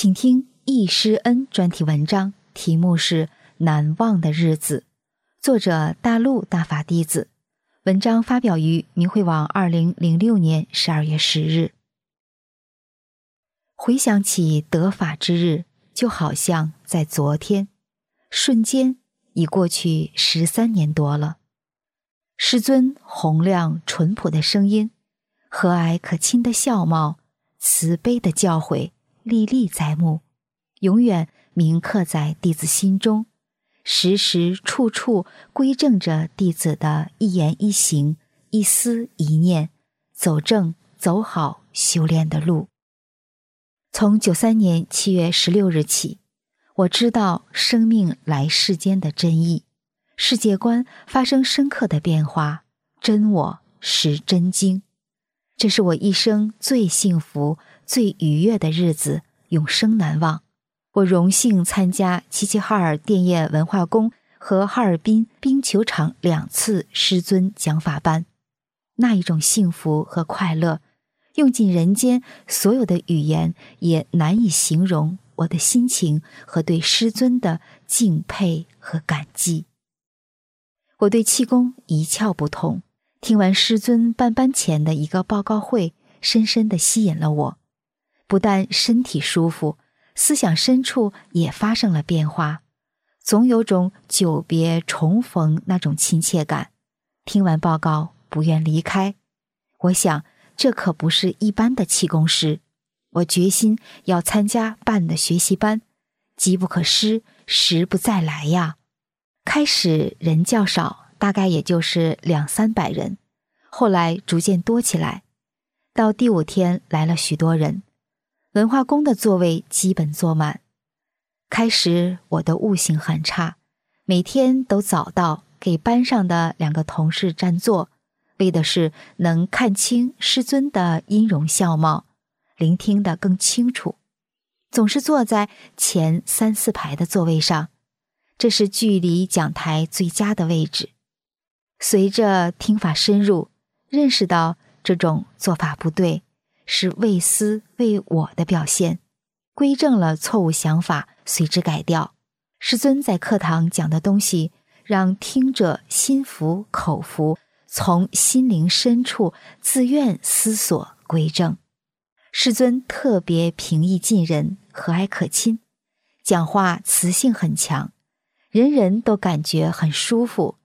请听《易师恩》专题文章，题目是《难忘的日子》，作者大陆大法弟子。文章发表于明慧网，二零零六年十二月十日。回想起得法之日，就好像在昨天，瞬间已过去十三年多了。师尊洪亮淳朴的声音，和蔼可亲的笑貌，慈悲的教诲。历历在目，永远铭刻在弟子心中，时时处处规正着弟子的一言一行、一思一念，走正走好修炼的路。从九三年七月十六日起，我知道生命来世间的真意，世界观发生深刻的变化，真我识真经。这是我一生最幸福。最愉悦的日子，永生难忘。我荣幸参加齐齐哈尔电业文化宫和哈尔滨冰球场两次师尊讲法班，那一种幸福和快乐，用尽人间所有的语言也难以形容我的心情和对师尊的敬佩和感激。我对气功一窍不通，听完师尊办班前的一个报告会，深深的吸引了我。不但身体舒服，思想深处也发生了变化，总有种久别重逢那种亲切感。听完报告，不愿离开。我想，这可不是一般的气功师。我决心要参加办的学习班，机不可失，时不再来呀。开始人较少，大概也就是两三百人，后来逐渐多起来，到第五天来了许多人。文化宫的座位基本坐满。开始我的悟性很差，每天都早到给班上的两个同事占座，为的是能看清师尊的音容笑貌，聆听得更清楚。总是坐在前三四排的座位上，这是距离讲台最佳的位置。随着听法深入，认识到这种做法不对。是为私为我的表现，归正了错误想法，随之改掉。师尊在课堂讲的东西，让听者心服口服，从心灵深处自愿思索归正。师尊特别平易近人，和蔼可亲，讲话磁性很强，人人都感觉很舒服，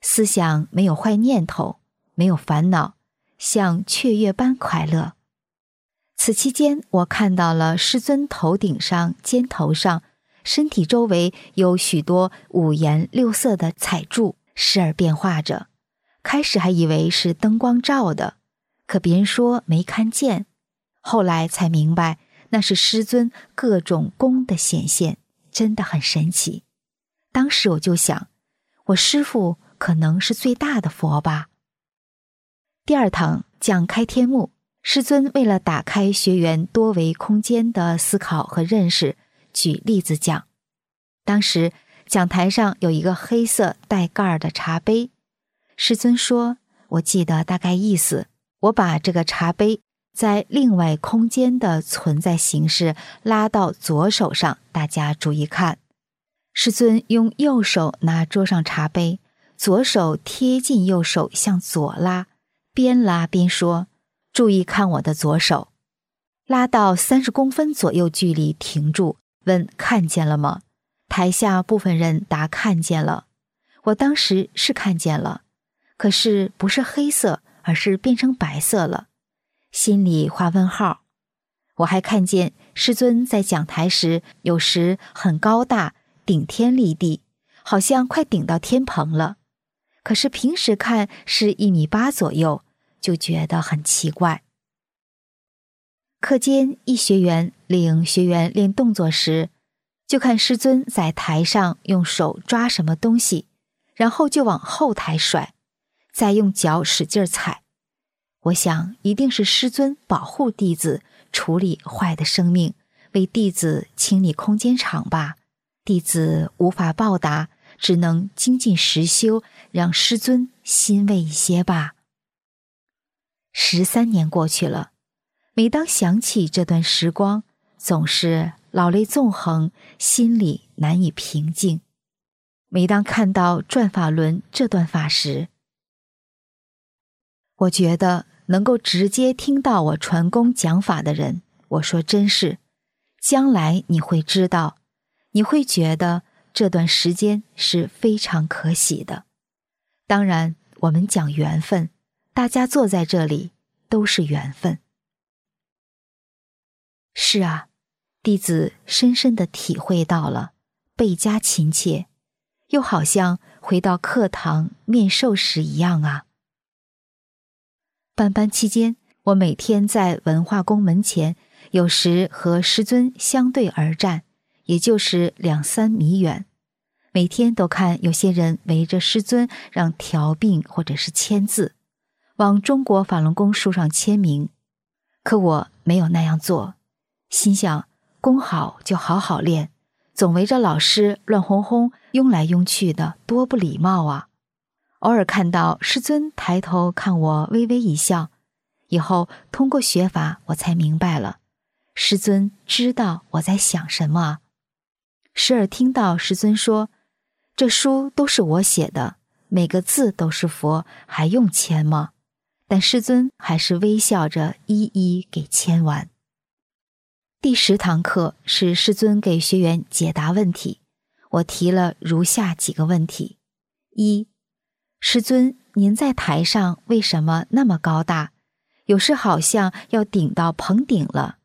思想没有坏念头，没有烦恼，像雀跃般快乐。此期间，我看到了师尊头顶上、肩头上、身体周围有许多五颜六色的彩柱，时而变化着。开始还以为是灯光照的，可别人说没看见。后来才明白，那是师尊各种功的显现，真的很神奇。当时我就想，我师傅可能是最大的佛吧。第二堂讲开天目。师尊为了打开学员多维空间的思考和认识，举例子讲。当时讲台上有一个黑色带盖儿的茶杯，师尊说：“我记得大概意思，我把这个茶杯在另外空间的存在形式拉到左手上，大家注意看。”师尊用右手拿桌上茶杯，左手贴近右手向左拉，边拉边说。注意看我的左手，拉到三十公分左右距离停住，问看见了吗？台下部分人答看见了。我当时是看见了，可是不是黑色，而是变成白色了，心里画问号。我还看见师尊在讲台时，有时很高大，顶天立地，好像快顶到天棚了，可是平时看是一米八左右。就觉得很奇怪。课间，一学员领学员练动作时，就看师尊在台上用手抓什么东西，然后就往后台甩，再用脚使劲踩。我想，一定是师尊保护弟子，处理坏的生命，为弟子清理空间场吧。弟子无法报答，只能精进实修，让师尊欣慰一些吧。十三年过去了。每当想起这段时光，总是老泪纵横，心里难以平静。每当看到转法轮这段法时，我觉得能够直接听到我传功讲法的人，我说真是，将来你会知道，你会觉得这段时间是非常可喜的。当然，我们讲缘分，大家坐在这里都是缘分。是啊，弟子深深的体会到了，倍加亲切，又好像回到课堂面授时一样啊。班班期间，我每天在文化宫门前，有时和师尊相对而站，也就是两三米远，每天都看有些人围着师尊让调病或者是签字，往中国法轮功书上签名，可我没有那样做。心想，功好就好好练，总围着老师乱哄哄、拥来拥去的，多不礼貌啊！偶尔看到师尊抬头看我，微微一笑，以后通过学法，我才明白了，师尊知道我在想什么。时而听到师尊说：“这书都是我写的，每个字都是佛，还用签吗？”但师尊还是微笑着一一给签完。第十堂课是师尊给学员解答问题，我提了如下几个问题：一，师尊，您在台上为什么那么高大？有时好像要顶到棚顶了。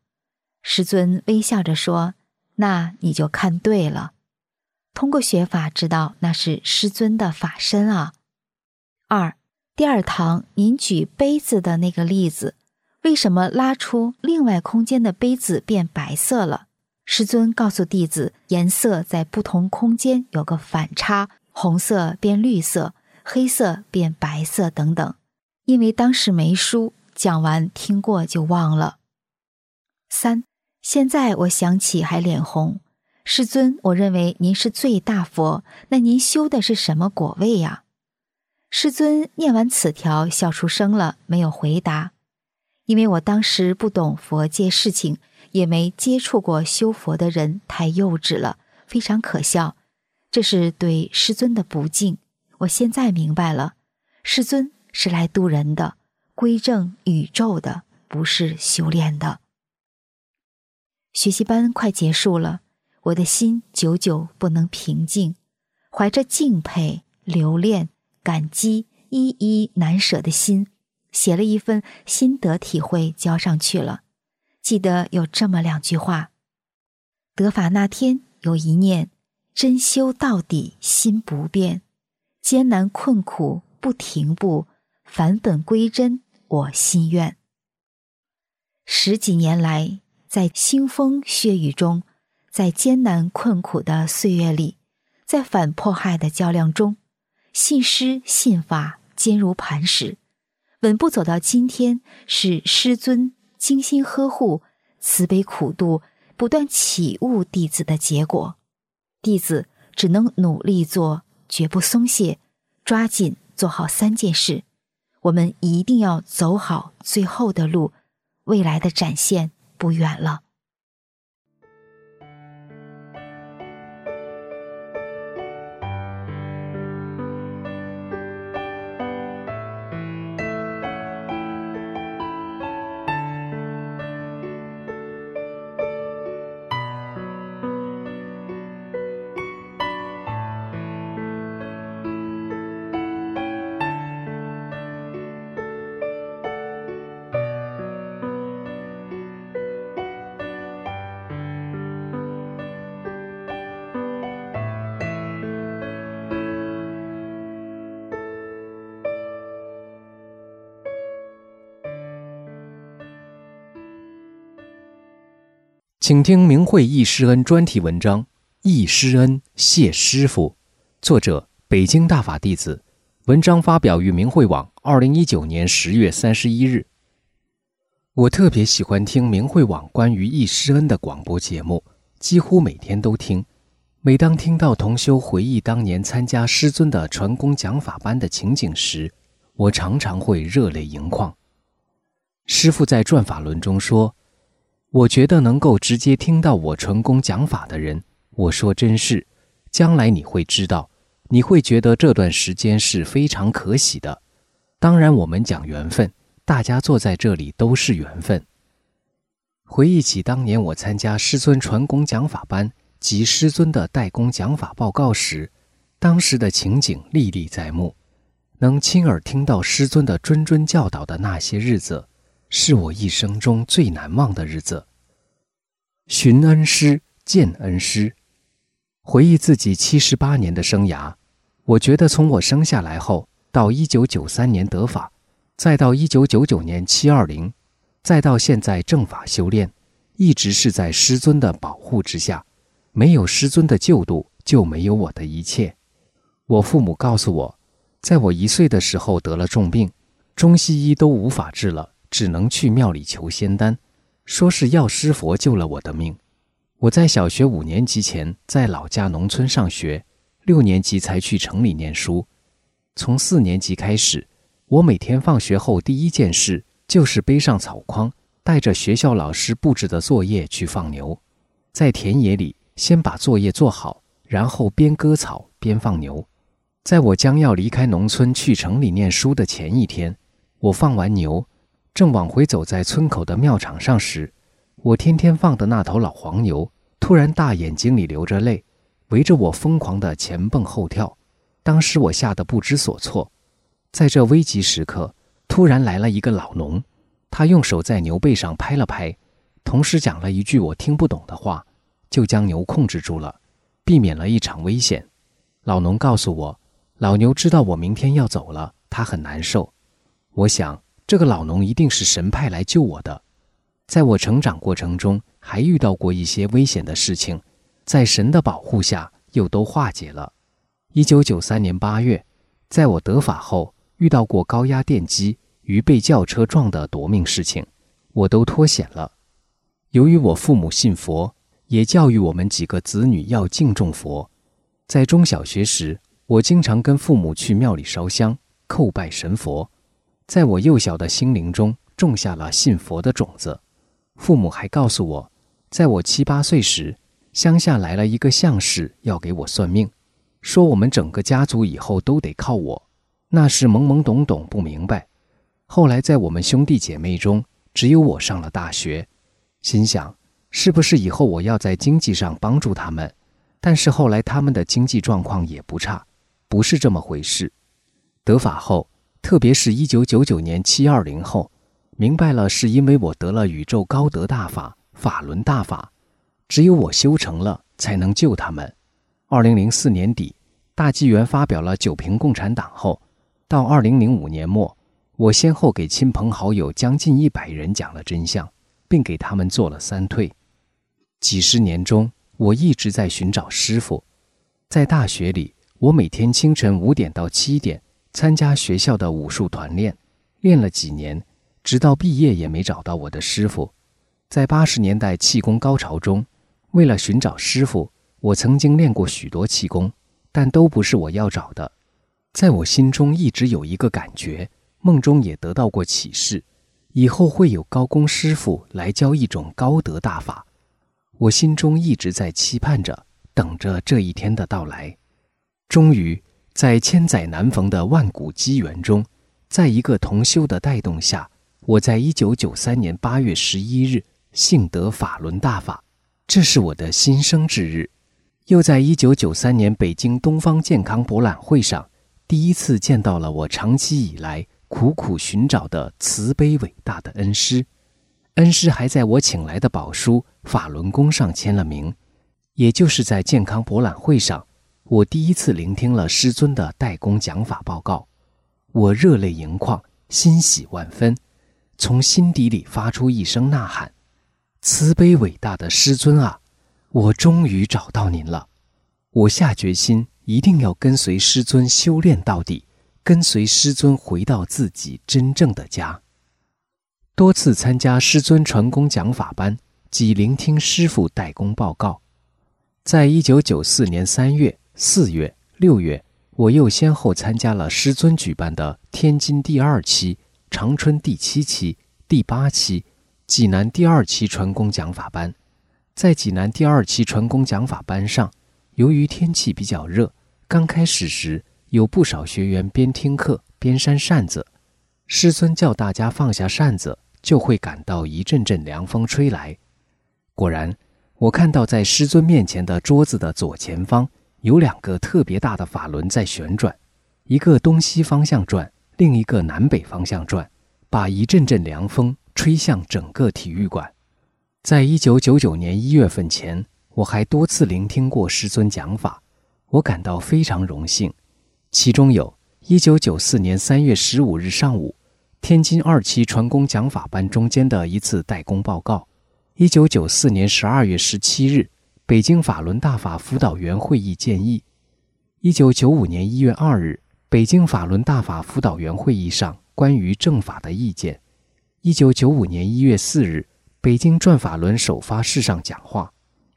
师尊微笑着说：“那你就看对了，通过学法知道那是师尊的法身啊。”二，第二堂您举杯子的那个例子。为什么拉出另外空间的杯子变白色了？师尊告诉弟子，颜色在不同空间有个反差，红色变绿色，黑色变白色等等。因为当时没书，讲完听过就忘了。三，现在我想起还脸红。师尊，我认为您是最大佛，那您修的是什么果位呀？师尊念完此条，笑出声了，没有回答。因为我当时不懂佛界事情，也没接触过修佛的人，太幼稚了，非常可笑。这是对师尊的不敬。我现在明白了，师尊是来渡人的，归正宇宙的，不是修炼的。学习班快结束了，我的心久久不能平静，怀着敬佩、留恋、感激、依依难舍的心。写了一份心得体会，交上去了。记得有这么两句话：得法那天有一念，真修到底心不变，艰难困苦不停步，返本归真我心愿。十几年来，在腥风血雨中，在艰难困苦的岁月里，在反迫害的较量中，信师信法坚如磐石。稳步走到今天，是师尊精心呵护、慈悲苦度、不断启悟弟子的结果。弟子只能努力做，绝不松懈，抓紧做好三件事。我们一定要走好最后的路，未来的展现不远了。请听明慧易师恩专题文章《易师恩谢师傅》，作者北京大法弟子。文章发表于明慧网，二零一九年十月三十一日。我特别喜欢听明慧网关于易师恩的广播节目，几乎每天都听。每当听到同修回忆当年参加师尊的传功讲法班的情景时，我常常会热泪盈眶。师傅在转法轮中说。我觉得能够直接听到我传功讲法的人，我说真是，将来你会知道，你会觉得这段时间是非常可喜的。当然，我们讲缘分，大家坐在这里都是缘分。回忆起当年我参加师尊传功讲法班及师尊的代功讲法报告时，当时的情景历历在目，能亲耳听到师尊的谆谆教导的那些日子。是我一生中最难忘的日子。寻恩师，见恩师，回忆自己七十八年的生涯，我觉得从我生下来后到一九九三年得法，再到一九九九年七二零，再到现在正法修炼，一直是在师尊的保护之下。没有师尊的救度，就没有我的一切。我父母告诉我，在我一岁的时候得了重病，中西医都无法治了。只能去庙里求仙丹，说是药师佛救了我的命。我在小学五年级前在老家农村上学，六年级才去城里念书。从四年级开始，我每天放学后第一件事就是背上草筐，带着学校老师布置的作业去放牛。在田野里先把作业做好，然后边割草边放牛。在我将要离开农村去城里念书的前一天，我放完牛。正往回走，在村口的庙场上时，我天天放的那头老黄牛突然大眼睛里流着泪，围着我疯狂的前蹦后跳。当时我吓得不知所措。在这危急时刻，突然来了一个老农，他用手在牛背上拍了拍，同时讲了一句我听不懂的话，就将牛控制住了，避免了一场危险。老农告诉我，老牛知道我明天要走了，他很难受。我想。这个老农一定是神派来救我的，在我成长过程中还遇到过一些危险的事情，在神的保护下又都化解了。一九九三年八月，在我得法后遇到过高压电击与被轿车撞的夺命事情，我都脱险了。由于我父母信佛，也教育我们几个子女要敬重佛，在中小学时，我经常跟父母去庙里烧香叩拜神佛。在我幼小的心灵中种下了信佛的种子。父母还告诉我，在我七八岁时，乡下来了一个相士要给我算命，说我们整个家族以后都得靠我。那时懵懵懂懂不明白。后来在我们兄弟姐妹中，只有我上了大学，心想是不是以后我要在经济上帮助他们？但是后来他们的经济状况也不差，不是这么回事。得法后。特别是一九九九年七二零后，明白了是因为我得了宇宙高德大法法轮大法，只有我修成了才能救他们。二零零四年底，大纪元发表了九评共产党后，到二零零五年末，我先后给亲朋好友将近一百人讲了真相，并给他们做了三退。几十年中，我一直在寻找师傅。在大学里，我每天清晨五点到七点。参加学校的武术团练，练了几年，直到毕业也没找到我的师傅。在八十年代气功高潮中，为了寻找师傅，我曾经练过许多气功，但都不是我要找的。在我心中一直有一个感觉，梦中也得到过启示，以后会有高功师傅来教一种高德大法。我心中一直在期盼着，等着这一天的到来。终于。在千载难逢的万古机缘中，在一个同修的带动下，我在一九九三年八月十一日幸得法轮大法，这是我的新生之日。又在一九九三年北京东方健康博览会上，第一次见到了我长期以来苦苦寻找的慈悲伟大的恩师。恩师还在我请来的宝书法轮功上签了名，也就是在健康博览会上。我第一次聆听了师尊的代工讲法报告，我热泪盈眶，欣喜万分，从心底里发出一声呐喊：“慈悲伟大的师尊啊，我终于找到您了！我下决心一定要跟随师尊修炼到底，跟随师尊回到自己真正的家。多次参加师尊传功讲法班及聆听师父代功报告，在一九九四年三月、四月、六月，我又先后参加了师尊举办的天津第二期、长春第七期、第八期。济南第二期传功讲法班，在济南第二期传功讲法班上，由于天气比较热，刚开始时有不少学员边听课边扇扇子。师尊叫大家放下扇子，就会感到一阵阵凉风吹来。果然，我看到在师尊面前的桌子的左前方有两个特别大的法轮在旋转，一个东西方向转，另一个南北方向转，把一阵阵凉风。吹向整个体育馆。在一九九九年一月份前，我还多次聆听过师尊讲法，我感到非常荣幸。其中有一九九四年三月十五日上午，天津二期传功讲法班中间的一次代工报告；一九九四年十二月十七日，北京法轮大法辅导员会议建议；一九九五年一月二日，北京法轮大法辅导员会议上关于正法的意见。一九九五年一月四日，北京转法轮首发式上讲话；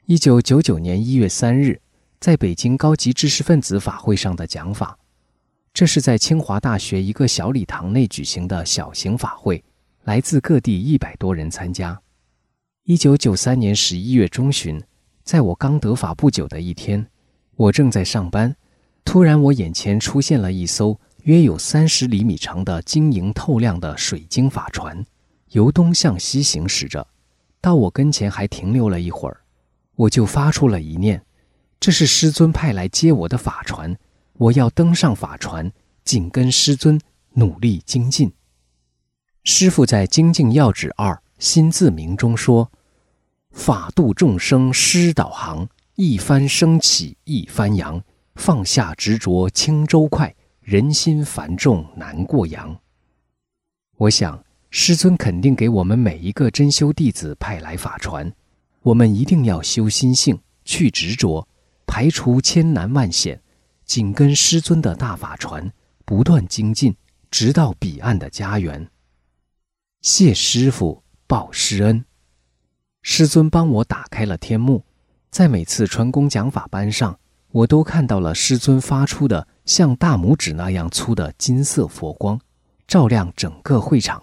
一九九九年一月三日，在北京高级知识分子法会上的讲法。这是在清华大学一个小礼堂内举行的小型法会，来自各地一百多人参加。一九九三年十一月中旬，在我刚得法不久的一天，我正在上班，突然我眼前出现了一艘约有三十厘米长的晶莹透亮的水晶法船。由东向西行驶着，到我跟前还停留了一会儿，我就发出了一念：这是师尊派来接我的法船，我要登上法船，紧跟师尊，努力精进。师父在《精进要旨二心自明》中说：“法度众生，师导航，一帆升起一帆扬，放下执着轻舟快，人心繁重难过洋。”我想。师尊肯定给我们每一个真修弟子派来法船，我们一定要修心性，去执着，排除千难万险，紧跟师尊的大法船，不断精进，直到彼岸的家园。谢师傅报师恩，师尊帮我打开了天幕，在每次传功讲法班上，我都看到了师尊发出的像大拇指那样粗的金色佛光，照亮整个会场。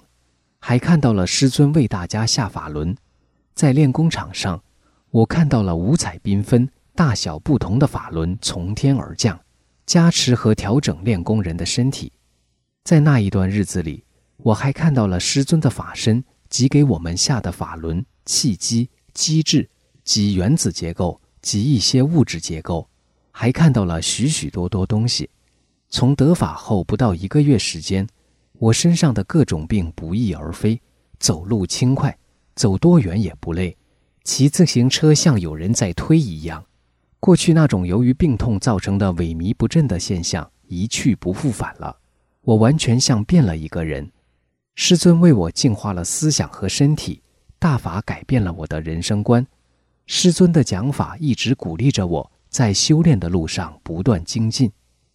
还看到了师尊为大家下法轮，在练功场上，我看到了五彩缤纷、大小不同的法轮从天而降，加持和调整练功人的身体。在那一段日子里，我还看到了师尊的法身及给我们下的法轮、气机、机制及原子结构及一些物质结构，还看到了许许多多东西。从得法后不到一个月时间。我身上的各种病不翼而飞，走路轻快，走多远也不累，骑自行车像有人在推一样。过去那种由于病痛造成的萎靡不振的现象一去不复返了，我完全像变了一个人。师尊为我净化了思想和身体，大法改变了我的人生观。师尊的讲法一直鼓励着我在修炼的路上不断精进，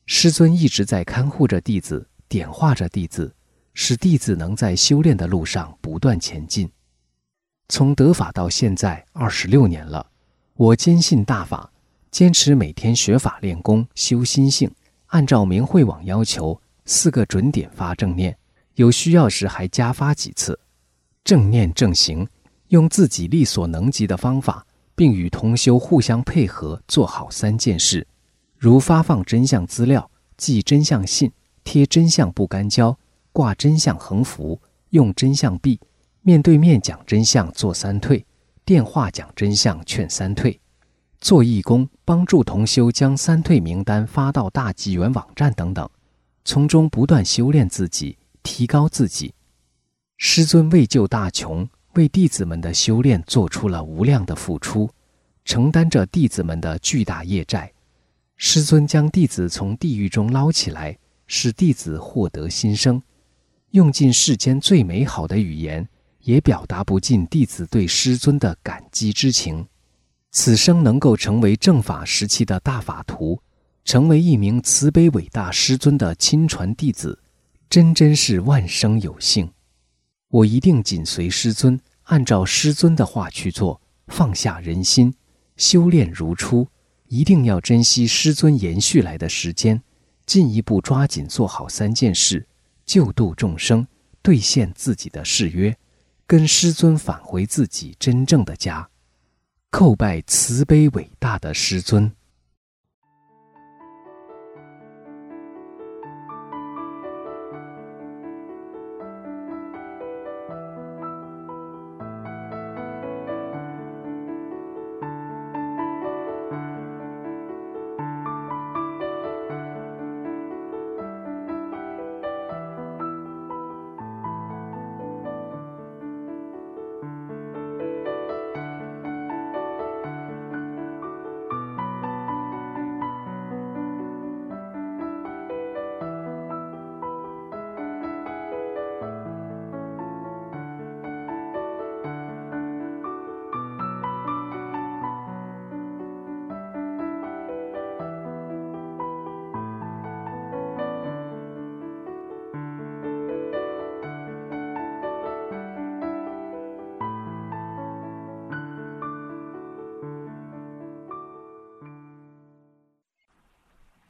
师尊一直在看护着弟子。点化着弟子，使弟子能在修炼的路上不断前进。从得法到现在二十六年了，我坚信大法，坚持每天学法练功修心性，按照明慧网要求四个准点发正念，有需要时还加发几次。正念正行，用自己力所能及的方法，并与同修互相配合，做好三件事，如发放真相资料、寄真相信。贴真相不干胶，挂真相横幅，用真相币，面对面讲真相做三退，电话讲真相劝三退，做义工帮助同修将三退名单发到大纪元网站等等，从中不断修炼自己，提高自己。师尊为救大穷，为弟子们的修炼做出了无量的付出，承担着弟子们的巨大业债。师尊将弟子从地狱中捞起来。使弟子获得新生，用尽世间最美好的语言，也表达不尽弟子对师尊的感激之情。此生能够成为正法时期的大法徒，成为一名慈悲伟大师尊的亲传弟子，真真是万生有幸。我一定紧随师尊，按照师尊的话去做，放下人心，修炼如初。一定要珍惜师尊延续来的时间，进一步抓紧做好三件事：救度众生，兑现自己的誓约，跟师尊返回自己真正的家。叩拜慈悲伟大的师尊。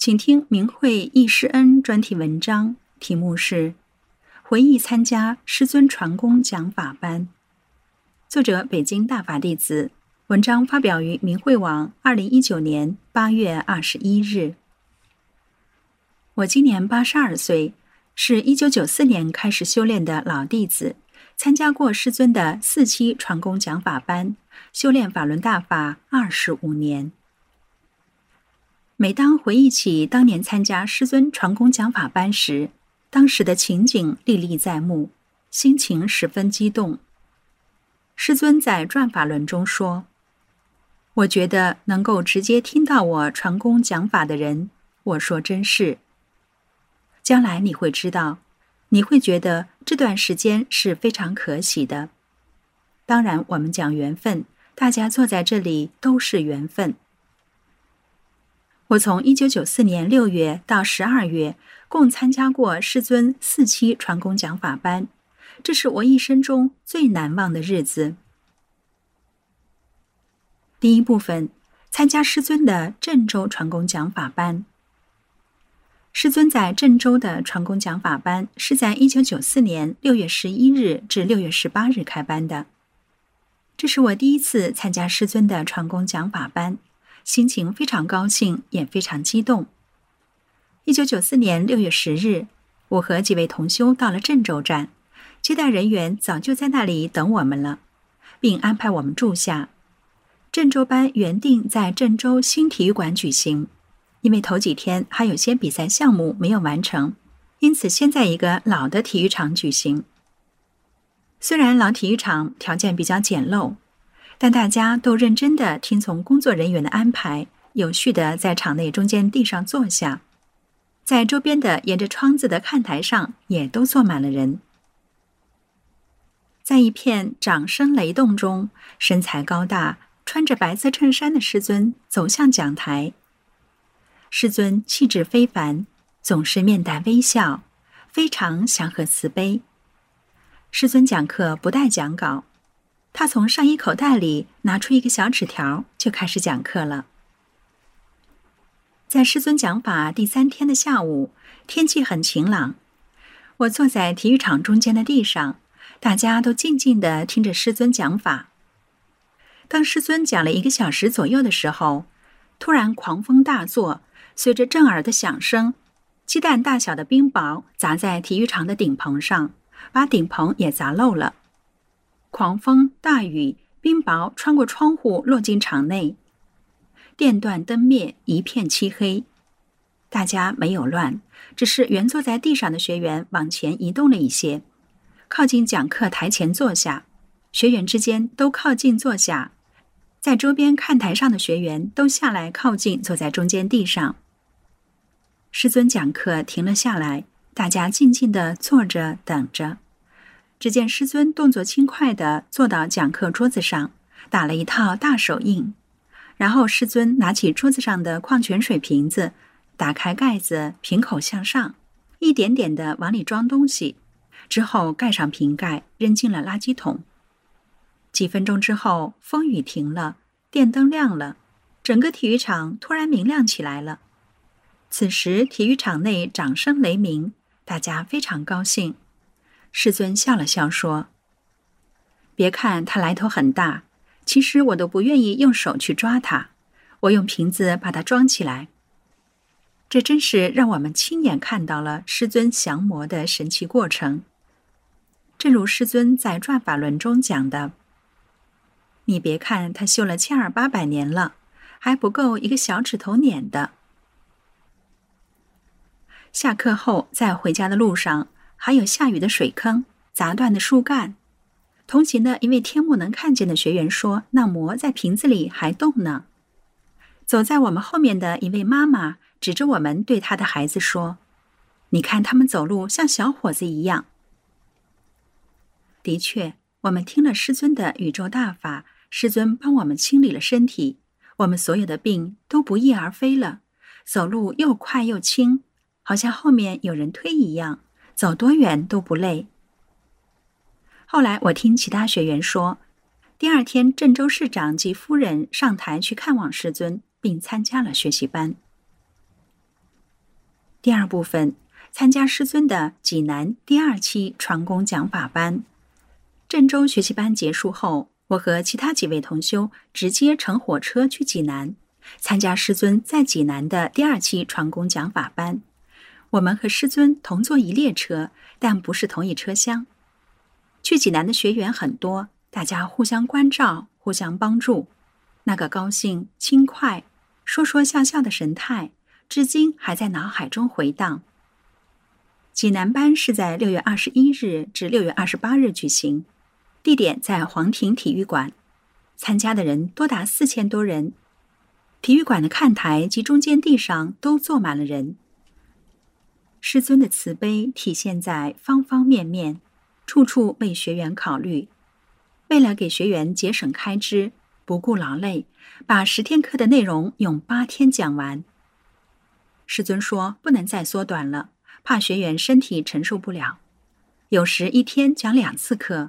请听明慧易师恩专题文章，题目是《回忆参加师尊传功讲法班》，作者北京大法弟子。文章发表于明慧网，二零一九年八月二十一日。我今年八十二岁，是一九九四年开始修炼的老弟子，参加过师尊的四期传功讲法班，修炼法轮大法二十五年。每当回忆起当年参加师尊传功讲法班时，当时的情景历历在目，心情十分激动。师尊在转法轮中说：“我觉得能够直接听到我传功讲法的人，我说真是。将来你会知道，你会觉得这段时间是非常可喜的。当然，我们讲缘分，大家坐在这里都是缘分。”我从一九九四年六月到十二月，共参加过师尊四期传功讲法班，这是我一生中最难忘的日子。第一部分，参加师尊的郑州传功讲法班。师尊在郑州的传功讲法班是在一九九四年六月十一日至六月十八日开班的，这是我第一次参加师尊的传功讲法班。心情非常高兴，也非常激动。一九九四年六月十日，我和几位同修到了郑州站，接待人员早就在那里等我们了，并安排我们住下。郑州班原定在郑州新体育馆举行，因为头几天还有些比赛项目没有完成，因此先在一个老的体育场举行。虽然老体育场条件比较简陋。但大家都认真的听从工作人员的安排，有序的在场内中间地上坐下，在周边的沿着窗子的看台上也都坐满了人。在一片掌声雷动中，身材高大、穿着白色衬衫的师尊走向讲台。师尊气质非凡，总是面带微笑，非常祥和慈悲。师尊讲课不带讲稿。他从上衣口袋里拿出一个小纸条，就开始讲课了。在师尊讲法第三天的下午，天气很晴朗，我坐在体育场中间的地上，大家都静静的听着师尊讲法。当师尊讲了一个小时左右的时候，突然狂风大作，随着震耳的响声，鸡蛋大小的冰雹砸在体育场的顶棚上，把顶棚也砸漏了。狂风、大雨、冰雹穿过窗户落进场内，电断灯灭，一片漆黑。大家没有乱，只是原坐在地上的学员往前移动了一些，靠近讲课台前坐下。学员之间都靠近坐下，在周边看台上的学员都下来靠近坐在中间地上。师尊讲课停了下来，大家静静的坐着等着。只见师尊动作轻快地坐到讲课桌子上，打了一套大手印。然后师尊拿起桌子上的矿泉水瓶子，打开盖子，瓶口向上，一点点地往里装东西，之后盖上瓶盖，扔进了垃圾桶。几分钟之后，风雨停了，电灯亮了，整个体育场突然明亮起来了。此时，体育场内掌声雷鸣，大家非常高兴。师尊笑了笑说：“别看它来头很大。”其实我都不愿意用手去抓它，我用瓶子把它装起来。这真是让我们亲眼看到了师尊降魔的神奇过程。正如师尊在转法轮中讲的：“你别看他修了千儿八百年了，还不够一个小指头碾的。”下课后，在回家的路上，还有下雨的水坑、砸断的树干。同行的一位天目能看见的学员说：“那魔在瓶子里还动呢。”走在我们后面的一位妈妈指着我们对她的孩子说：“你看他们走路像小伙子一样。”的确，我们听了师尊的宇宙大法，师尊帮我们清理了身体，我们所有的病都不翼而飞了，走路又快又轻，好像后面有人推一样，走多远都不累。后来我听其他学员说，第二天郑州市长及夫人上台去看望师尊，并参加了学习班。第二部分，参加师尊的济南第二期传功讲法班。郑州学习班结束后，我和其他几位同修直接乘火车去济南，参加师尊在济南的第二期传功讲法班。我们和师尊同坐一列车，但不是同一车厢。去济南的学员很多，大家互相关照，互相帮助。那个高兴、轻快、说说笑笑的神态，至今还在脑海中回荡。济南班是在六月二十一日至六月二十八日举行，地点在黄庭体育馆，参加的人多达四千多人。体育馆的看台及中间地上都坐满了人。师尊的慈悲体现在方方面面。处处为学员考虑，为了给学员节省开支，不顾劳累，把十天课的内容用八天讲完。师尊说不能再缩短了，怕学员身体承受不了。有时一天讲两次课。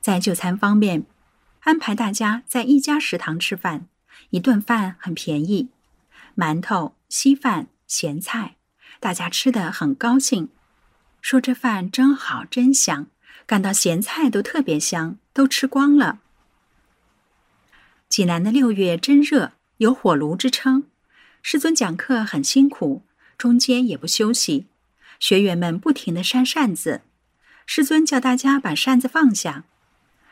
在就餐方面，安排大家在一家食堂吃饭，一顿饭很便宜，馒头、稀饭、咸菜，大家吃的很高兴。说这饭真好，真香，感到咸菜都特别香，都吃光了。济南的六月真热，有火炉之称。师尊讲课很辛苦，中间也不休息，学员们不停的扇扇子。师尊叫大家把扇子放下，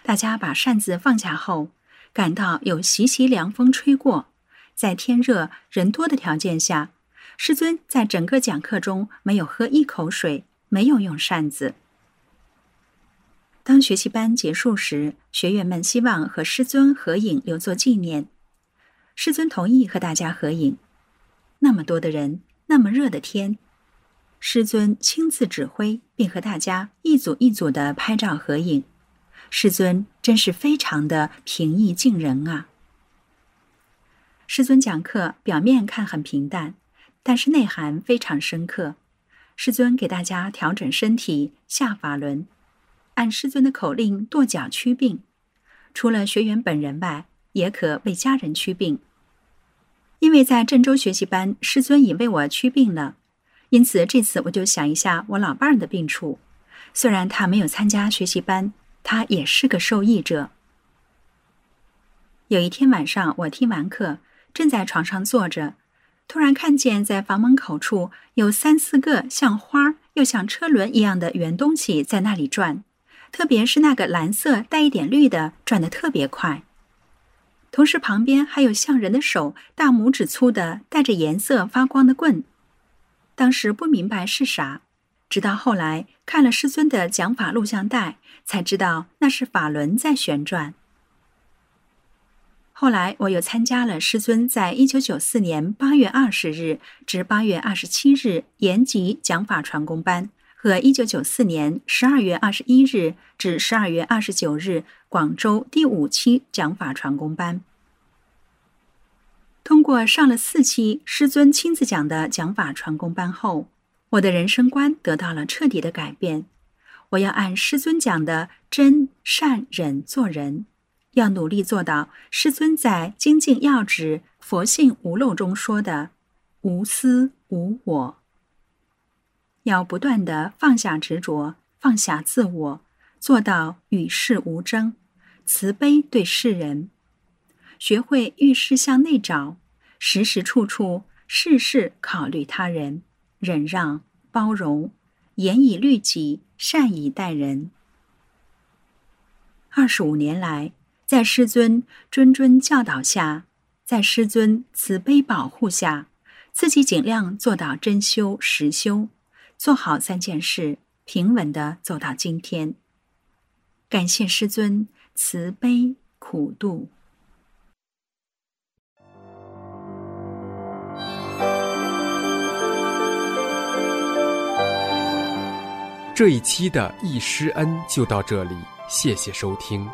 大家把扇子放下后，感到有习习凉风吹过，在天热人多的条件下，师尊在整个讲课中没有喝一口水。没有用扇子。当学习班结束时，学员们希望和师尊合影留作纪念。师尊同意和大家合影。那么多的人，那么热的天，师尊亲自指挥，并和大家一组一组的拍照合影。师尊真是非常的平易近人啊！师尊讲课表面看很平淡，但是内涵非常深刻。师尊给大家调整身体下法轮，按师尊的口令跺脚驱病。除了学员本人外，也可为家人驱病。因为在郑州学习班，师尊已为我驱病了，因此这次我就想一下我老伴儿的病处。虽然他没有参加学习班，他也是个受益者。有一天晚上，我听完课，正在床上坐着。突然看见，在房门口处有三四个像花又像车轮一样的圆东西在那里转，特别是那个蓝色带一点绿的，转得特别快。同时，旁边还有像人的手，大拇指粗的带着颜色发光的棍。当时不明白是啥，直到后来看了师尊的讲法录像带，才知道那是法轮在旋转。后来，我又参加了师尊在一九九四年八月二十日至八月二十七日延吉讲法传功班和一九九四年十二月二十一日至十二月二十九日广州第五期讲法传功班。通过上了四期师尊亲自讲的讲法传功班后，我的人生观得到了彻底的改变。我要按师尊讲的真善忍做人，要努力做到师尊在《精进要旨佛性无漏》中说的无私无我。要不断的放下执着，放下自我，做到与世无争，慈悲对世人。学会遇事向内找，时时处处事事考虑他人，忍让包容，严以律己，善以待人。二十五年来，在师尊谆谆教导下，在师尊慈悲保护下，自己尽量做到真修实修，做好三件事，平稳的走到今天。感谢师尊慈悲苦度。这一期的易师恩就到这里，谢谢收听。